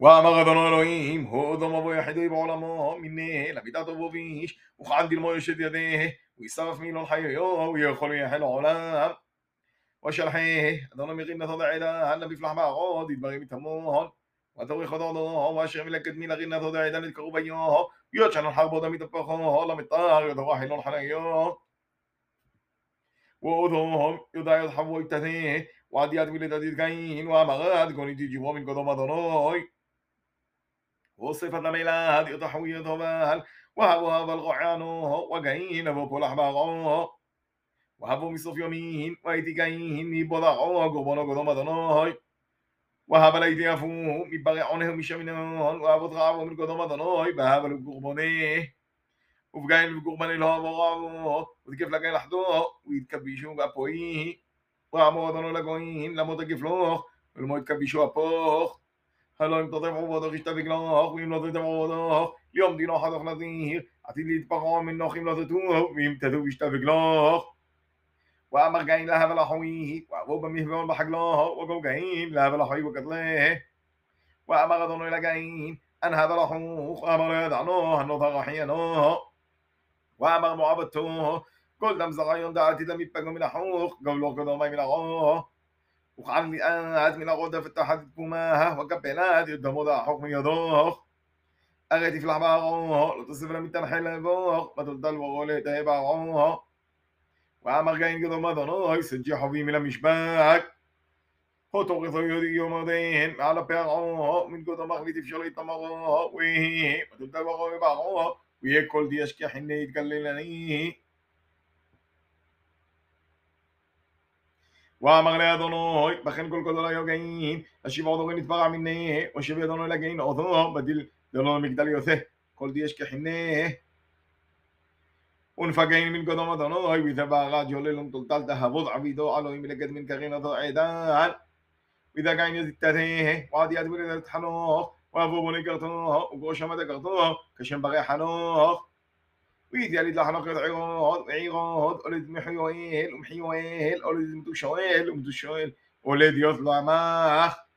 ואמר אדונו אלוהים, הודו מבוא יחידי בעולמו, מנה למידת אבו ואיש, וכען דלמו ישת ידה, וישרף מילון חיו, ויכול יחל עולם. ושלחה, אדונו מרים נתו דעדה, למפלח בערוד, ידברים מתמון. ותוריך אותו, ואשר מלקט מן הרין נתו דעדה נתקרו ביו, יוד שנון חרבו דמית הפחו, למטר, ידו חילון חניו. ואודום, יודע יוד חבו יתתה, ועד יד מילדת יתקין, ואמרת, גוניתי ג'יבו מן קודום אדונוי. وصفة ميلاد يضحوي ضبال وهو هذا الغعانو وقين وكل أحبارو وهبو مصف يومين ويتقين يبضعو قبونو قدوم أدنوي وهب ليتي يفو مبرعونه مشمنون وهب غابو من قدوم أدنوي بهب القربوني وفقين القرباني لهم وغابو وتكيف لقين لحدو ويتكبيشو بأبويه وعمو أدنو لقوين لمو تكيفلوخ ולמו יתכבישו הפוך هلا يمتطع عوضك اشتبك لاخ ويم لا تتبع عوضك اليوم دينا حدق نظير عتيد لي تبقى من ناخيم لا تتوه ويم تتو اشتبك لاخ وأمر جاين لها بلا حويه وأبوبا مهبون بحق لاها وقو جاين لها بلا حوي وقتلاه وأمر أظن إلى جاين أن هذا لحوخ أمر يدعنوه نظر حينوه وأمر معبدته كل دم زغيون دعتي لم يبقى من حوخ قبل قدومي من حوخ وقال لي أنا من الغدة فتحت كماها وكبلات يدمو ذا حكم يدوخ أغيتي في الحباغوه لو تصفنا من تنحل بوخ ما تلدل وغولي تهباغوه وأمر قاين قدو مدنو يسجي حبي من المشباك هو توقف يودي يوم دين على بيغوه من قدو مغلي تفشل يتمغوه ويه ما تلدل وغولي باغوه ويه كل دي أشكي حني يتقللني. ואמר לאדוני, בכן כל גדול היו גאים, אשיב עודו נתפרע מנה, אשיב ידונו לגאים עודו, בדיל דלו מגדל יוצא, כל די אשכחנה. ונפגעים מן קדום אדוני, ותבערה ג'ולל ומטולטל תהבוד עבידו עלוהים מלגד מן קרין אותו עדן. ודגעים יזיתתה, ועד יד ולדת חנוך, ואבו בוני קרתו, וגרושם דקרתו, כשם ברי חנוך. ويديالي لحنا قد عيراد عيراد أولد محيويل ومحيويل أولد متوشويل ومتوشويل أولد يطلع ماخ.